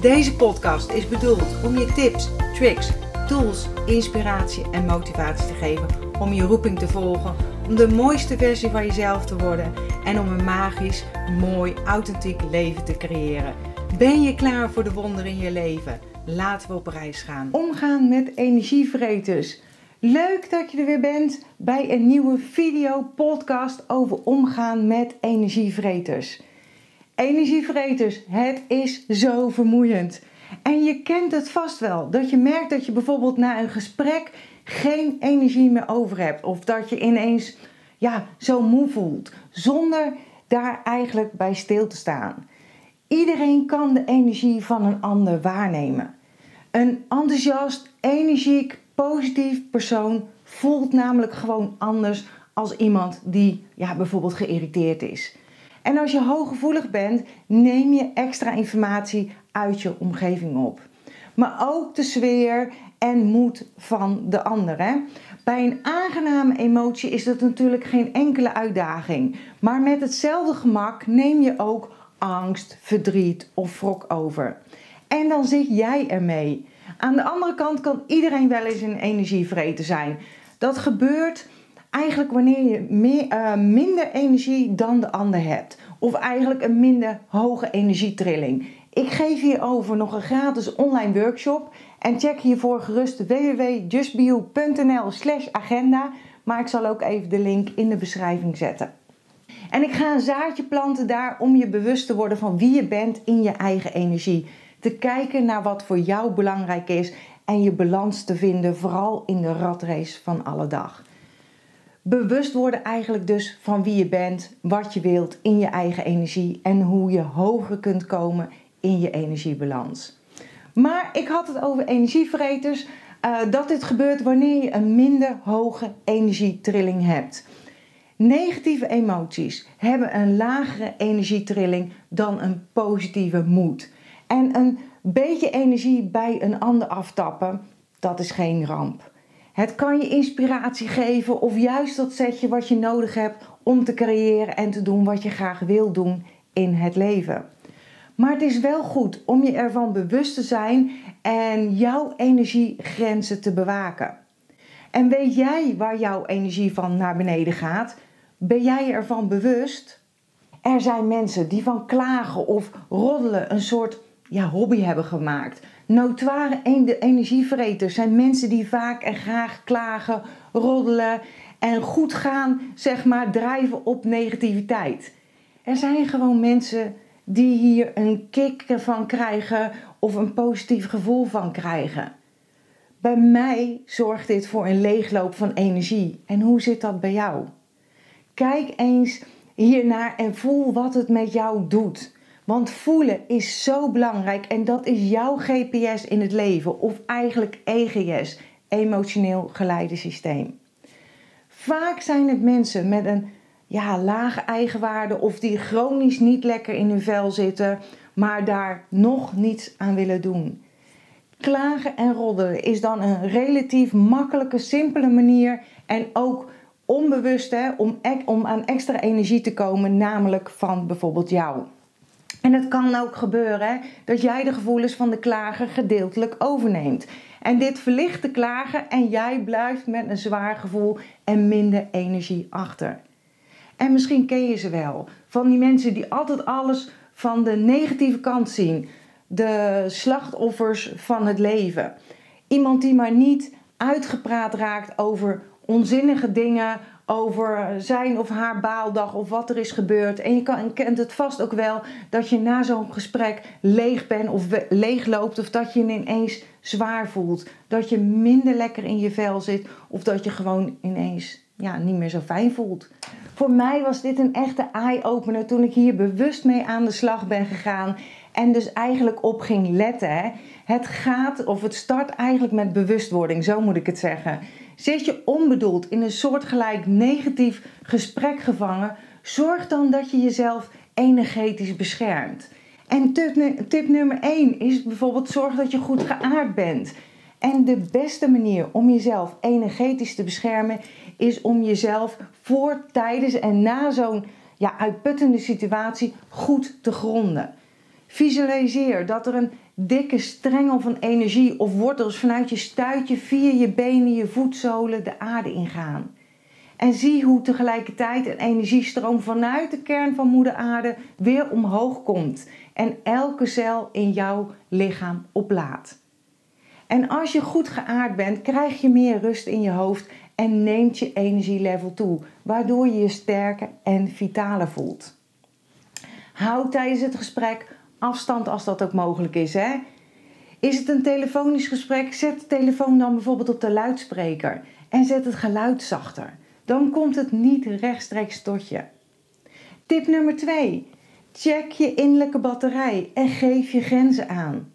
Deze podcast is bedoeld om je tips, tricks, tools, inspiratie en motivatie te geven om je roeping te volgen, om de mooiste versie van jezelf te worden en om een magisch, mooi, authentiek leven te creëren. Ben je klaar voor de wonderen in je leven? Laten we op reis gaan. Omgaan met energievreters. Leuk dat je er weer bent bij een nieuwe video podcast over omgaan met energievreters. Energievreters, het is zo vermoeiend. En je kent het vast wel, dat je merkt dat je bijvoorbeeld na een gesprek geen energie meer over hebt. Of dat je ineens ja, zo moe voelt, zonder daar eigenlijk bij stil te staan. Iedereen kan de energie van een ander waarnemen. Een enthousiast, energiek, positief persoon voelt namelijk gewoon anders als iemand die ja, bijvoorbeeld geïrriteerd is. En als je hooggevoelig bent, neem je extra informatie uit je omgeving op. Maar ook de sfeer en moed van de ander. Hè? Bij een aangename emotie is dat natuurlijk geen enkele uitdaging. Maar met hetzelfde gemak neem je ook angst, verdriet of wrok over. En dan zit jij ermee. Aan de andere kant kan iedereen wel eens een energievreter zijn. Dat gebeurt eigenlijk wanneer je meer, uh, minder energie dan de ander hebt. Of eigenlijk een minder hoge energietrilling. Ik geef hierover nog een gratis online workshop. En check hiervoor gerust www.justbio.nl slash agenda. Maar ik zal ook even de link in de beschrijving zetten. En ik ga een zaadje planten daar om je bewust te worden van wie je bent in je eigen energie. Te kijken naar wat voor jou belangrijk is en je balans te vinden, vooral in de ratrace van alle dag. Bewust worden eigenlijk dus van wie je bent, wat je wilt in je eigen energie en hoe je hoger kunt komen in je energiebalans. Maar ik had het over energievreters, uh, dat dit gebeurt wanneer je een minder hoge energietrilling hebt. Negatieve emoties hebben een lagere energietrilling dan een positieve moed. En een beetje energie bij een ander aftappen, dat is geen ramp. Het kan je inspiratie geven of juist dat setje wat je nodig hebt om te creëren en te doen wat je graag wil doen in het leven. Maar het is wel goed om je ervan bewust te zijn en jouw energiegrenzen te bewaken. En weet jij waar jouw energie van naar beneden gaat? Ben jij ervan bewust? Er zijn mensen die van klagen of roddelen een soort ja, hobby hebben gemaakt. Notoire energievreters zijn mensen die vaak en graag klagen, roddelen en goed gaan, zeg maar, drijven op negativiteit. Er zijn gewoon mensen die hier een kick van krijgen of een positief gevoel van krijgen. Bij mij zorgt dit voor een leegloop van energie. En hoe zit dat bij jou? Kijk eens hiernaar en voel wat het met jou doet. Want voelen is zo belangrijk en dat is jouw GPS in het leven, of eigenlijk EGS, emotioneel geleide systeem. Vaak zijn het mensen met een ja, lage eigenwaarde of die chronisch niet lekker in hun vel zitten, maar daar nog niets aan willen doen. Klagen en roddelen is dan een relatief makkelijke, simpele manier en ook onbewust hè, om, om aan extra energie te komen, namelijk van bijvoorbeeld jou. En het kan ook gebeuren dat jij de gevoelens van de klager gedeeltelijk overneemt. En dit verlicht de klager en jij blijft met een zwaar gevoel en minder energie achter. En misschien ken je ze wel. Van die mensen die altijd alles van de negatieve kant zien. De slachtoffers van het leven. Iemand die maar niet uitgepraat raakt over onzinnige dingen, over zijn of haar baaldag of wat er is gebeurd. En je kan, kent het vast ook wel dat je na zo'n gesprek leeg bent of leeg loopt of dat je je ineens zwaar voelt. Dat je minder lekker in je vel zit of dat je gewoon ineens ja, niet meer zo fijn voelt. Voor mij was dit een echte eye-opener toen ik hier bewust mee aan de slag ben gegaan. En dus eigenlijk op ging letten. Het gaat, of het start eigenlijk met bewustwording, zo moet ik het zeggen. Zit je onbedoeld in een soortgelijk negatief gesprek gevangen, zorg dan dat je jezelf energetisch beschermt. En tip, tip nummer 1 is bijvoorbeeld zorg dat je goed geaard bent. En de beste manier om jezelf energetisch te beschermen is om jezelf voor, tijdens en na zo'n ja, uitputtende situatie goed te gronden. Visualiseer dat er een dikke strengel van energie of wortels vanuit je stuitje via je benen, je voetzolen de aarde ingaan. En zie hoe tegelijkertijd een energiestroom vanuit de kern van Moeder Aarde weer omhoog komt en elke cel in jouw lichaam oplaadt. En als je goed geaard bent, krijg je meer rust in je hoofd en neemt je energielevel toe, waardoor je je sterker en vitaler voelt. Houd tijdens het gesprek afstand als dat ook mogelijk is. Hè? Is het een telefonisch gesprek? Zet de telefoon dan bijvoorbeeld op de luidspreker en zet het geluid zachter. Dan komt het niet rechtstreeks tot je. Tip nummer 2. Check je innerlijke batterij en geef je grenzen aan.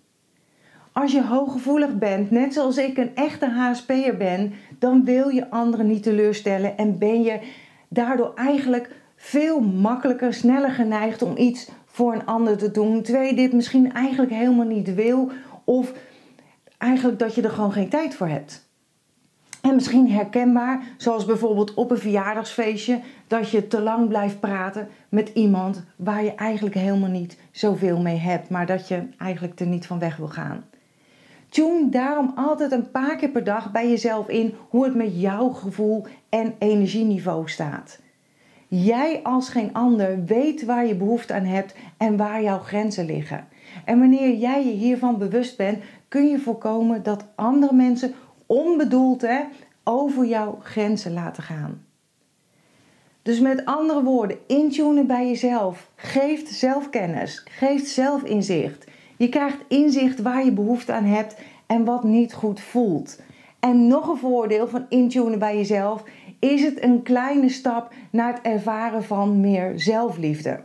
Als je hooggevoelig bent, net zoals ik een echte HSP'er ben, dan wil je anderen niet teleurstellen en ben je daardoor eigenlijk veel makkelijker, sneller geneigd om iets voor een ander te doen. Je dit misschien eigenlijk helemaal niet wil of eigenlijk dat je er gewoon geen tijd voor hebt. En misschien herkenbaar, zoals bijvoorbeeld op een verjaardagsfeestje, dat je te lang blijft praten met iemand waar je eigenlijk helemaal niet zoveel mee hebt, maar dat je eigenlijk er niet van weg wil gaan. Tune daarom altijd een paar keer per dag bij jezelf in hoe het met jouw gevoel en energieniveau staat. Jij als geen ander weet waar je behoefte aan hebt en waar jouw grenzen liggen. En wanneer jij je hiervan bewust bent, kun je voorkomen dat andere mensen onbedoeld hè, over jouw grenzen laten gaan. Dus met andere woorden, intunen bij jezelf geeft zelfkennis, geeft zelfinzicht. Je krijgt inzicht waar je behoefte aan hebt en wat niet goed voelt. En nog een voordeel van intunen bij jezelf is het een kleine stap naar het ervaren van meer zelfliefde.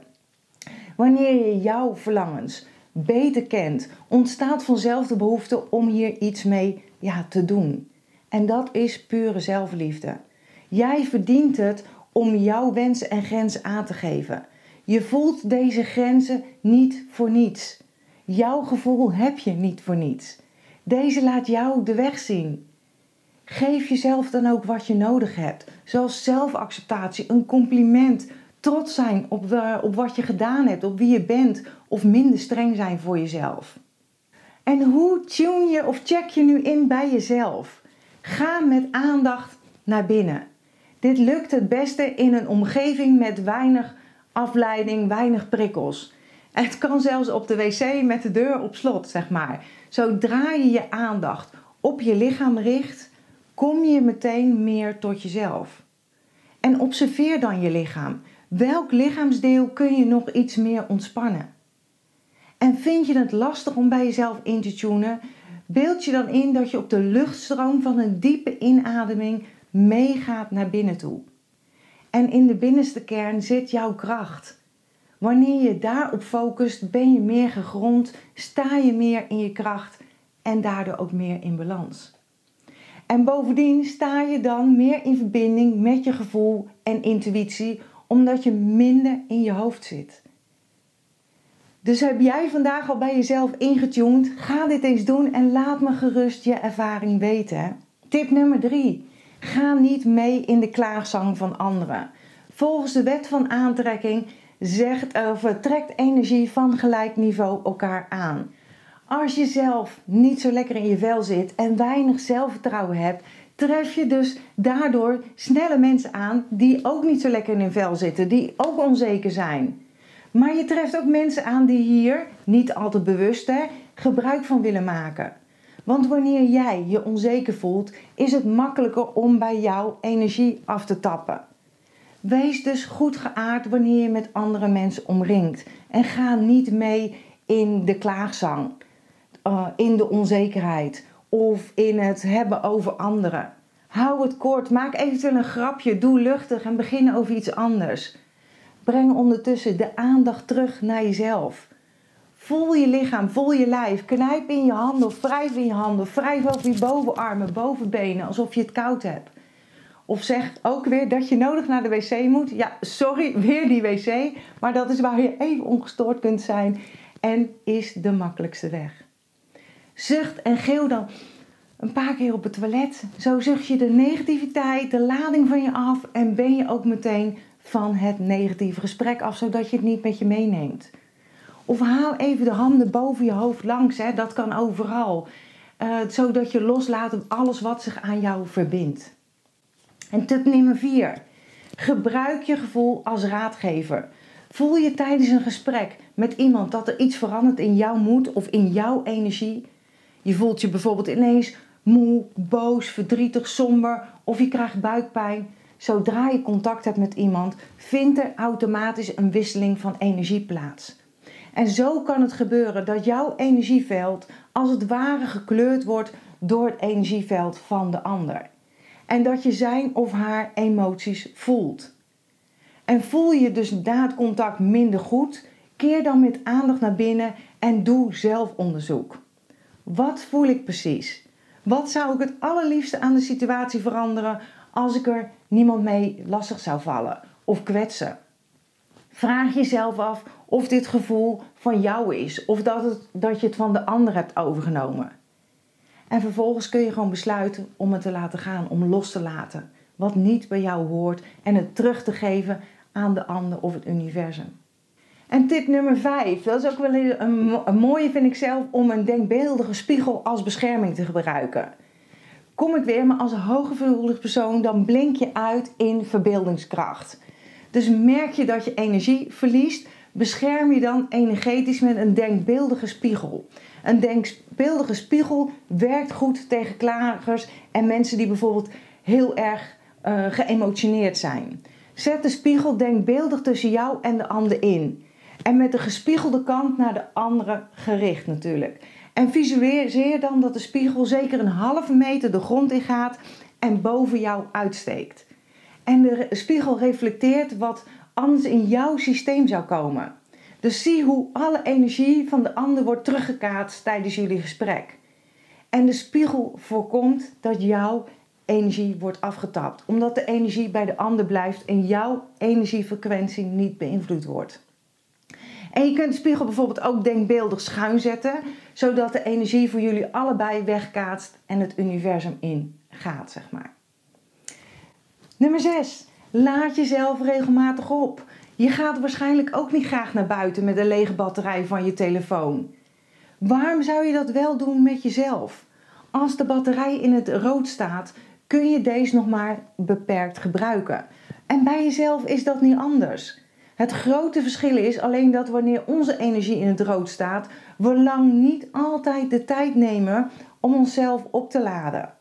Wanneer je jouw verlangens beter kent, ontstaat vanzelf de behoefte om hier iets mee ja, te doen. En dat is pure zelfliefde. Jij verdient het om jouw wensen en grenzen aan te geven. Je voelt deze grenzen niet voor niets. Jouw gevoel heb je niet voor niets. Deze laat jou de weg zien. Geef jezelf dan ook wat je nodig hebt, zoals zelfacceptatie, een compliment, trots zijn op, op wat je gedaan hebt, op wie je bent, of minder streng zijn voor jezelf. En hoe tune je of check je nu in bij jezelf? Ga met aandacht naar binnen. Dit lukt het beste in een omgeving met weinig afleiding, weinig prikkels. Het kan zelfs op de wc met de deur op slot, zeg maar. Zodra je je aandacht op je lichaam richt, kom je meteen meer tot jezelf. En observeer dan je lichaam. Welk lichaamsdeel kun je nog iets meer ontspannen? En vind je het lastig om bij jezelf in te tunen? Beeld je dan in dat je op de luchtstroom van een diepe inademing meegaat naar binnen toe. En in de binnenste kern zit jouw kracht. Wanneer je daarop focust, ben je meer gegrond, sta je meer in je kracht en daardoor ook meer in balans. En bovendien sta je dan meer in verbinding met je gevoel en intuïtie, omdat je minder in je hoofd zit. Dus heb jij vandaag al bij jezelf ingetuned? Ga dit eens doen en laat me gerust je ervaring weten. Tip nummer 3. Ga niet mee in de klaagzang van anderen. Volgens de wet van aantrekking zegt, of trekt energie van gelijk niveau elkaar aan. Als je zelf niet zo lekker in je vel zit en weinig zelfvertrouwen hebt, tref je dus daardoor snelle mensen aan die ook niet zo lekker in hun vel zitten, die ook onzeker zijn. Maar je treft ook mensen aan die hier, niet altijd bewust, hè, gebruik van willen maken. Want wanneer jij je onzeker voelt, is het makkelijker om bij jou energie af te tappen. Wees dus goed geaard wanneer je met andere mensen omringt. En ga niet mee in de klaagzang, uh, in de onzekerheid of in het hebben over anderen. Hou het kort, maak eventueel een grapje, doe luchtig en begin over iets anders. Breng ondertussen de aandacht terug naar jezelf. Voel je lichaam, voel je lijf. Knijp in je handen of wrijf in je handen. Wrijf over je bovenarmen, bovenbenen, alsof je het koud hebt. Of zeg ook weer dat je nodig naar de wc moet. Ja, sorry, weer die wc. Maar dat is waar je even ongestoord kunt zijn. En is de makkelijkste weg. Zucht en geel dan een paar keer op het toilet. Zo zucht je de negativiteit, de lading van je af. En ben je ook meteen van het negatieve gesprek af, zodat je het niet met je meeneemt. Of haal even de handen boven je hoofd langs, hè. dat kan overal. Uh, zodat je loslaat op alles wat zich aan jou verbindt. En tip nummer 4. Gebruik je gevoel als raadgever. Voel je tijdens een gesprek met iemand dat er iets verandert in jouw moed of in jouw energie? Je voelt je bijvoorbeeld ineens moe, boos, verdrietig, somber of je krijgt buikpijn. Zodra je contact hebt met iemand, vindt er automatisch een wisseling van energie plaats. En zo kan het gebeuren dat jouw energieveld als het ware gekleurd wordt door het energieveld van de ander. En dat je zijn of haar emoties voelt. En voel je dus na contact minder goed, keer dan met aandacht naar binnen en doe zelfonderzoek. Wat voel ik precies? Wat zou ik het allerliefste aan de situatie veranderen als ik er niemand mee lastig zou vallen of kwetsen? Vraag jezelf af of dit gevoel van jou is of dat, het, dat je het van de ander hebt overgenomen. En vervolgens kun je gewoon besluiten om het te laten gaan, om los te laten. Wat niet bij jou hoort en het terug te geven aan de ander of het universum. En tip nummer 5, dat is ook wel een, een mooie vind ik zelf, om een denkbeeldige spiegel als bescherming te gebruiken. Kom ik weer, maar als een hooggevoelig persoon, dan blink je uit in verbeeldingskracht. Dus merk je dat je energie verliest, bescherm je dan energetisch met een denkbeeldige spiegel. Een denkbeeldige spiegel werkt goed tegen klagers en mensen die bijvoorbeeld heel erg uh, geëmotioneerd zijn. Zet de spiegel denkbeeldig tussen jou en de ander in. En met de gespiegelde kant naar de andere gericht natuurlijk. En visualiseer dan dat de spiegel zeker een halve meter de grond in gaat en boven jou uitsteekt. En de spiegel reflecteert wat anders in jouw systeem zou komen. Dus zie hoe alle energie van de ander wordt teruggekaatst tijdens jullie gesprek. En de spiegel voorkomt dat jouw energie wordt afgetapt, omdat de energie bij de ander blijft en jouw energiefrequentie niet beïnvloed wordt. En je kunt de spiegel bijvoorbeeld ook denkbeeldig schuin zetten, zodat de energie voor jullie allebei wegkaatst en het universum ingaat, zeg maar. Nummer 6. Laat jezelf regelmatig op. Je gaat waarschijnlijk ook niet graag naar buiten met een lege batterij van je telefoon. Waarom zou je dat wel doen met jezelf? Als de batterij in het rood staat, kun je deze nog maar beperkt gebruiken. En bij jezelf is dat niet anders. Het grote verschil is alleen dat wanneer onze energie in het rood staat, we lang niet altijd de tijd nemen om onszelf op te laden.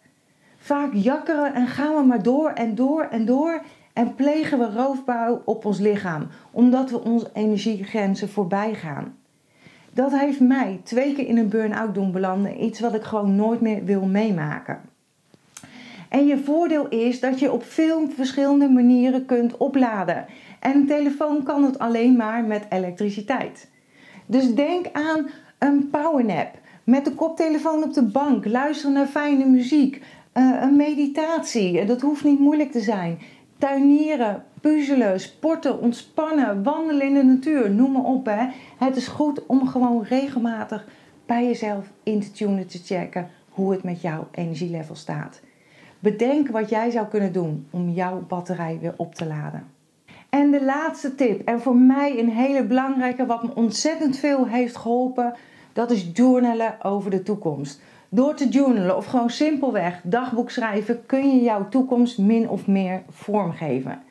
Vaak jakkeren en gaan we maar door en door en door en plegen we roofbouw op ons lichaam, omdat we onze energiegrenzen voorbij gaan. Dat heeft mij twee keer in een burn-out doen belanden, iets wat ik gewoon nooit meer wil meemaken. En je voordeel is dat je op veel verschillende manieren kunt opladen. En een telefoon kan het alleen maar met elektriciteit. Dus denk aan een powernap. Met de koptelefoon op de bank, luisteren naar fijne muziek, uh, een meditatie. Dat hoeft niet moeilijk te zijn. Tuinieren, puzzelen, sporten, ontspannen, wandelen in de natuur, noem maar op. Hè. Het is goed om gewoon regelmatig bij jezelf in te tunen te checken hoe het met jouw energielevel staat. Bedenk wat jij zou kunnen doen om jouw batterij weer op te laden. En de laatste tip, en voor mij een hele belangrijke, wat me ontzettend veel heeft geholpen, dat is journalen over de toekomst. Door te journalen of gewoon simpelweg dagboek schrijven kun je jouw toekomst min of meer vormgeven.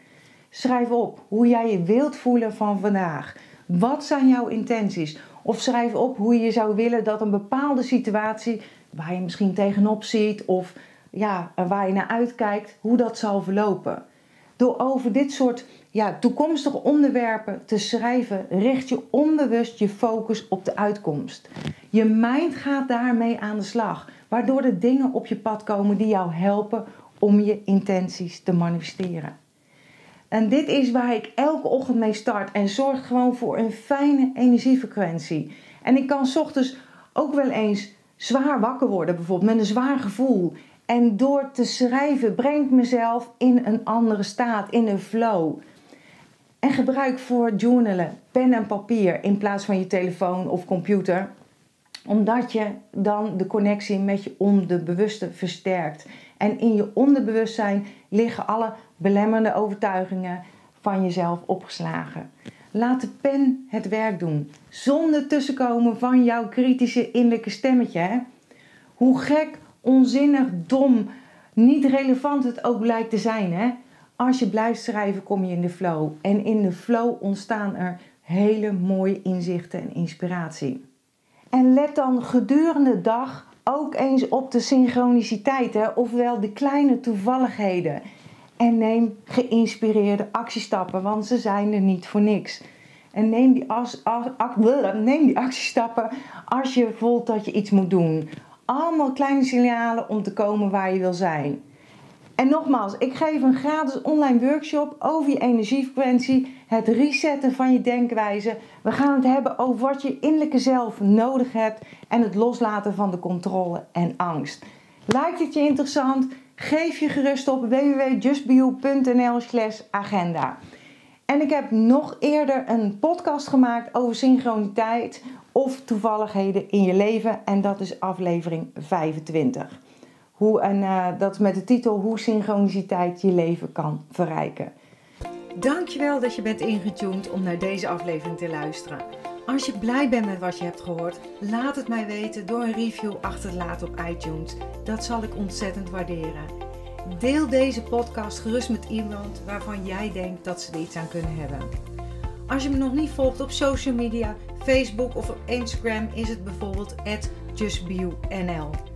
Schrijf op hoe jij je wilt voelen van vandaag. Wat zijn jouw intenties? Of schrijf op hoe je zou willen dat een bepaalde situatie waar je misschien tegenop ziet of ja, waar je naar uitkijkt, hoe dat zal verlopen. Door over dit soort ja, toekomstige onderwerpen te schrijven, richt je onbewust je focus op de uitkomst. Je mind gaat daarmee aan de slag, waardoor er dingen op je pad komen die jou helpen om je intenties te manifesteren. En dit is waar ik elke ochtend mee start en zorg gewoon voor een fijne energiefrequentie. En ik kan ochtends ook wel eens zwaar wakker worden, bijvoorbeeld met een zwaar gevoel. En door te schrijven breng ik mezelf in een andere staat, in een flow. En gebruik voor journalen pen en papier in plaats van je telefoon of computer. Omdat je dan de connectie met je onderbewuste versterkt. En in je onderbewustzijn liggen alle belemmerende overtuigingen van jezelf opgeslagen. Laat de pen het werk doen. Zonder tussenkomen van jouw kritische innerlijke stemmetje. Hè? Hoe gek, onzinnig, dom, niet relevant het ook lijkt te zijn. Hè? Als je blijft schrijven, kom je in de flow. En in de flow ontstaan er hele mooie inzichten en inspiratie. En let dan gedurende de dag ook eens op de synchroniciteiten, ofwel de kleine toevalligheden. En neem geïnspireerde actiestappen, want ze zijn er niet voor niks. En neem die, neem die actiestappen als je voelt dat je iets moet doen. Allemaal kleine signalen om te komen waar je wil zijn. En nogmaals, ik geef een gratis online workshop over je energiefrequentie, het resetten van je denkwijze. We gaan het hebben over wat je innerlijke zelf nodig hebt en het loslaten van de controle en angst. Lijkt het je interessant? Geef je gerust op www.justbeyou.nl/slash agenda. En ik heb nog eerder een podcast gemaakt over synchroniteit of toevalligheden in je leven. En dat is aflevering 25. Hoe, en uh, dat met de titel Hoe synchroniciteit je leven kan verrijken. Dankjewel dat je bent ingetuned om naar deze aflevering te luisteren. Als je blij bent met wat je hebt gehoord, laat het mij weten door een review achter te laten op iTunes. Dat zal ik ontzettend waarderen. Deel deze podcast gerust met iemand waarvan jij denkt dat ze er iets aan kunnen hebben. Als je me nog niet volgt op social media, Facebook of op Instagram is het bijvoorbeeld justbio.nl.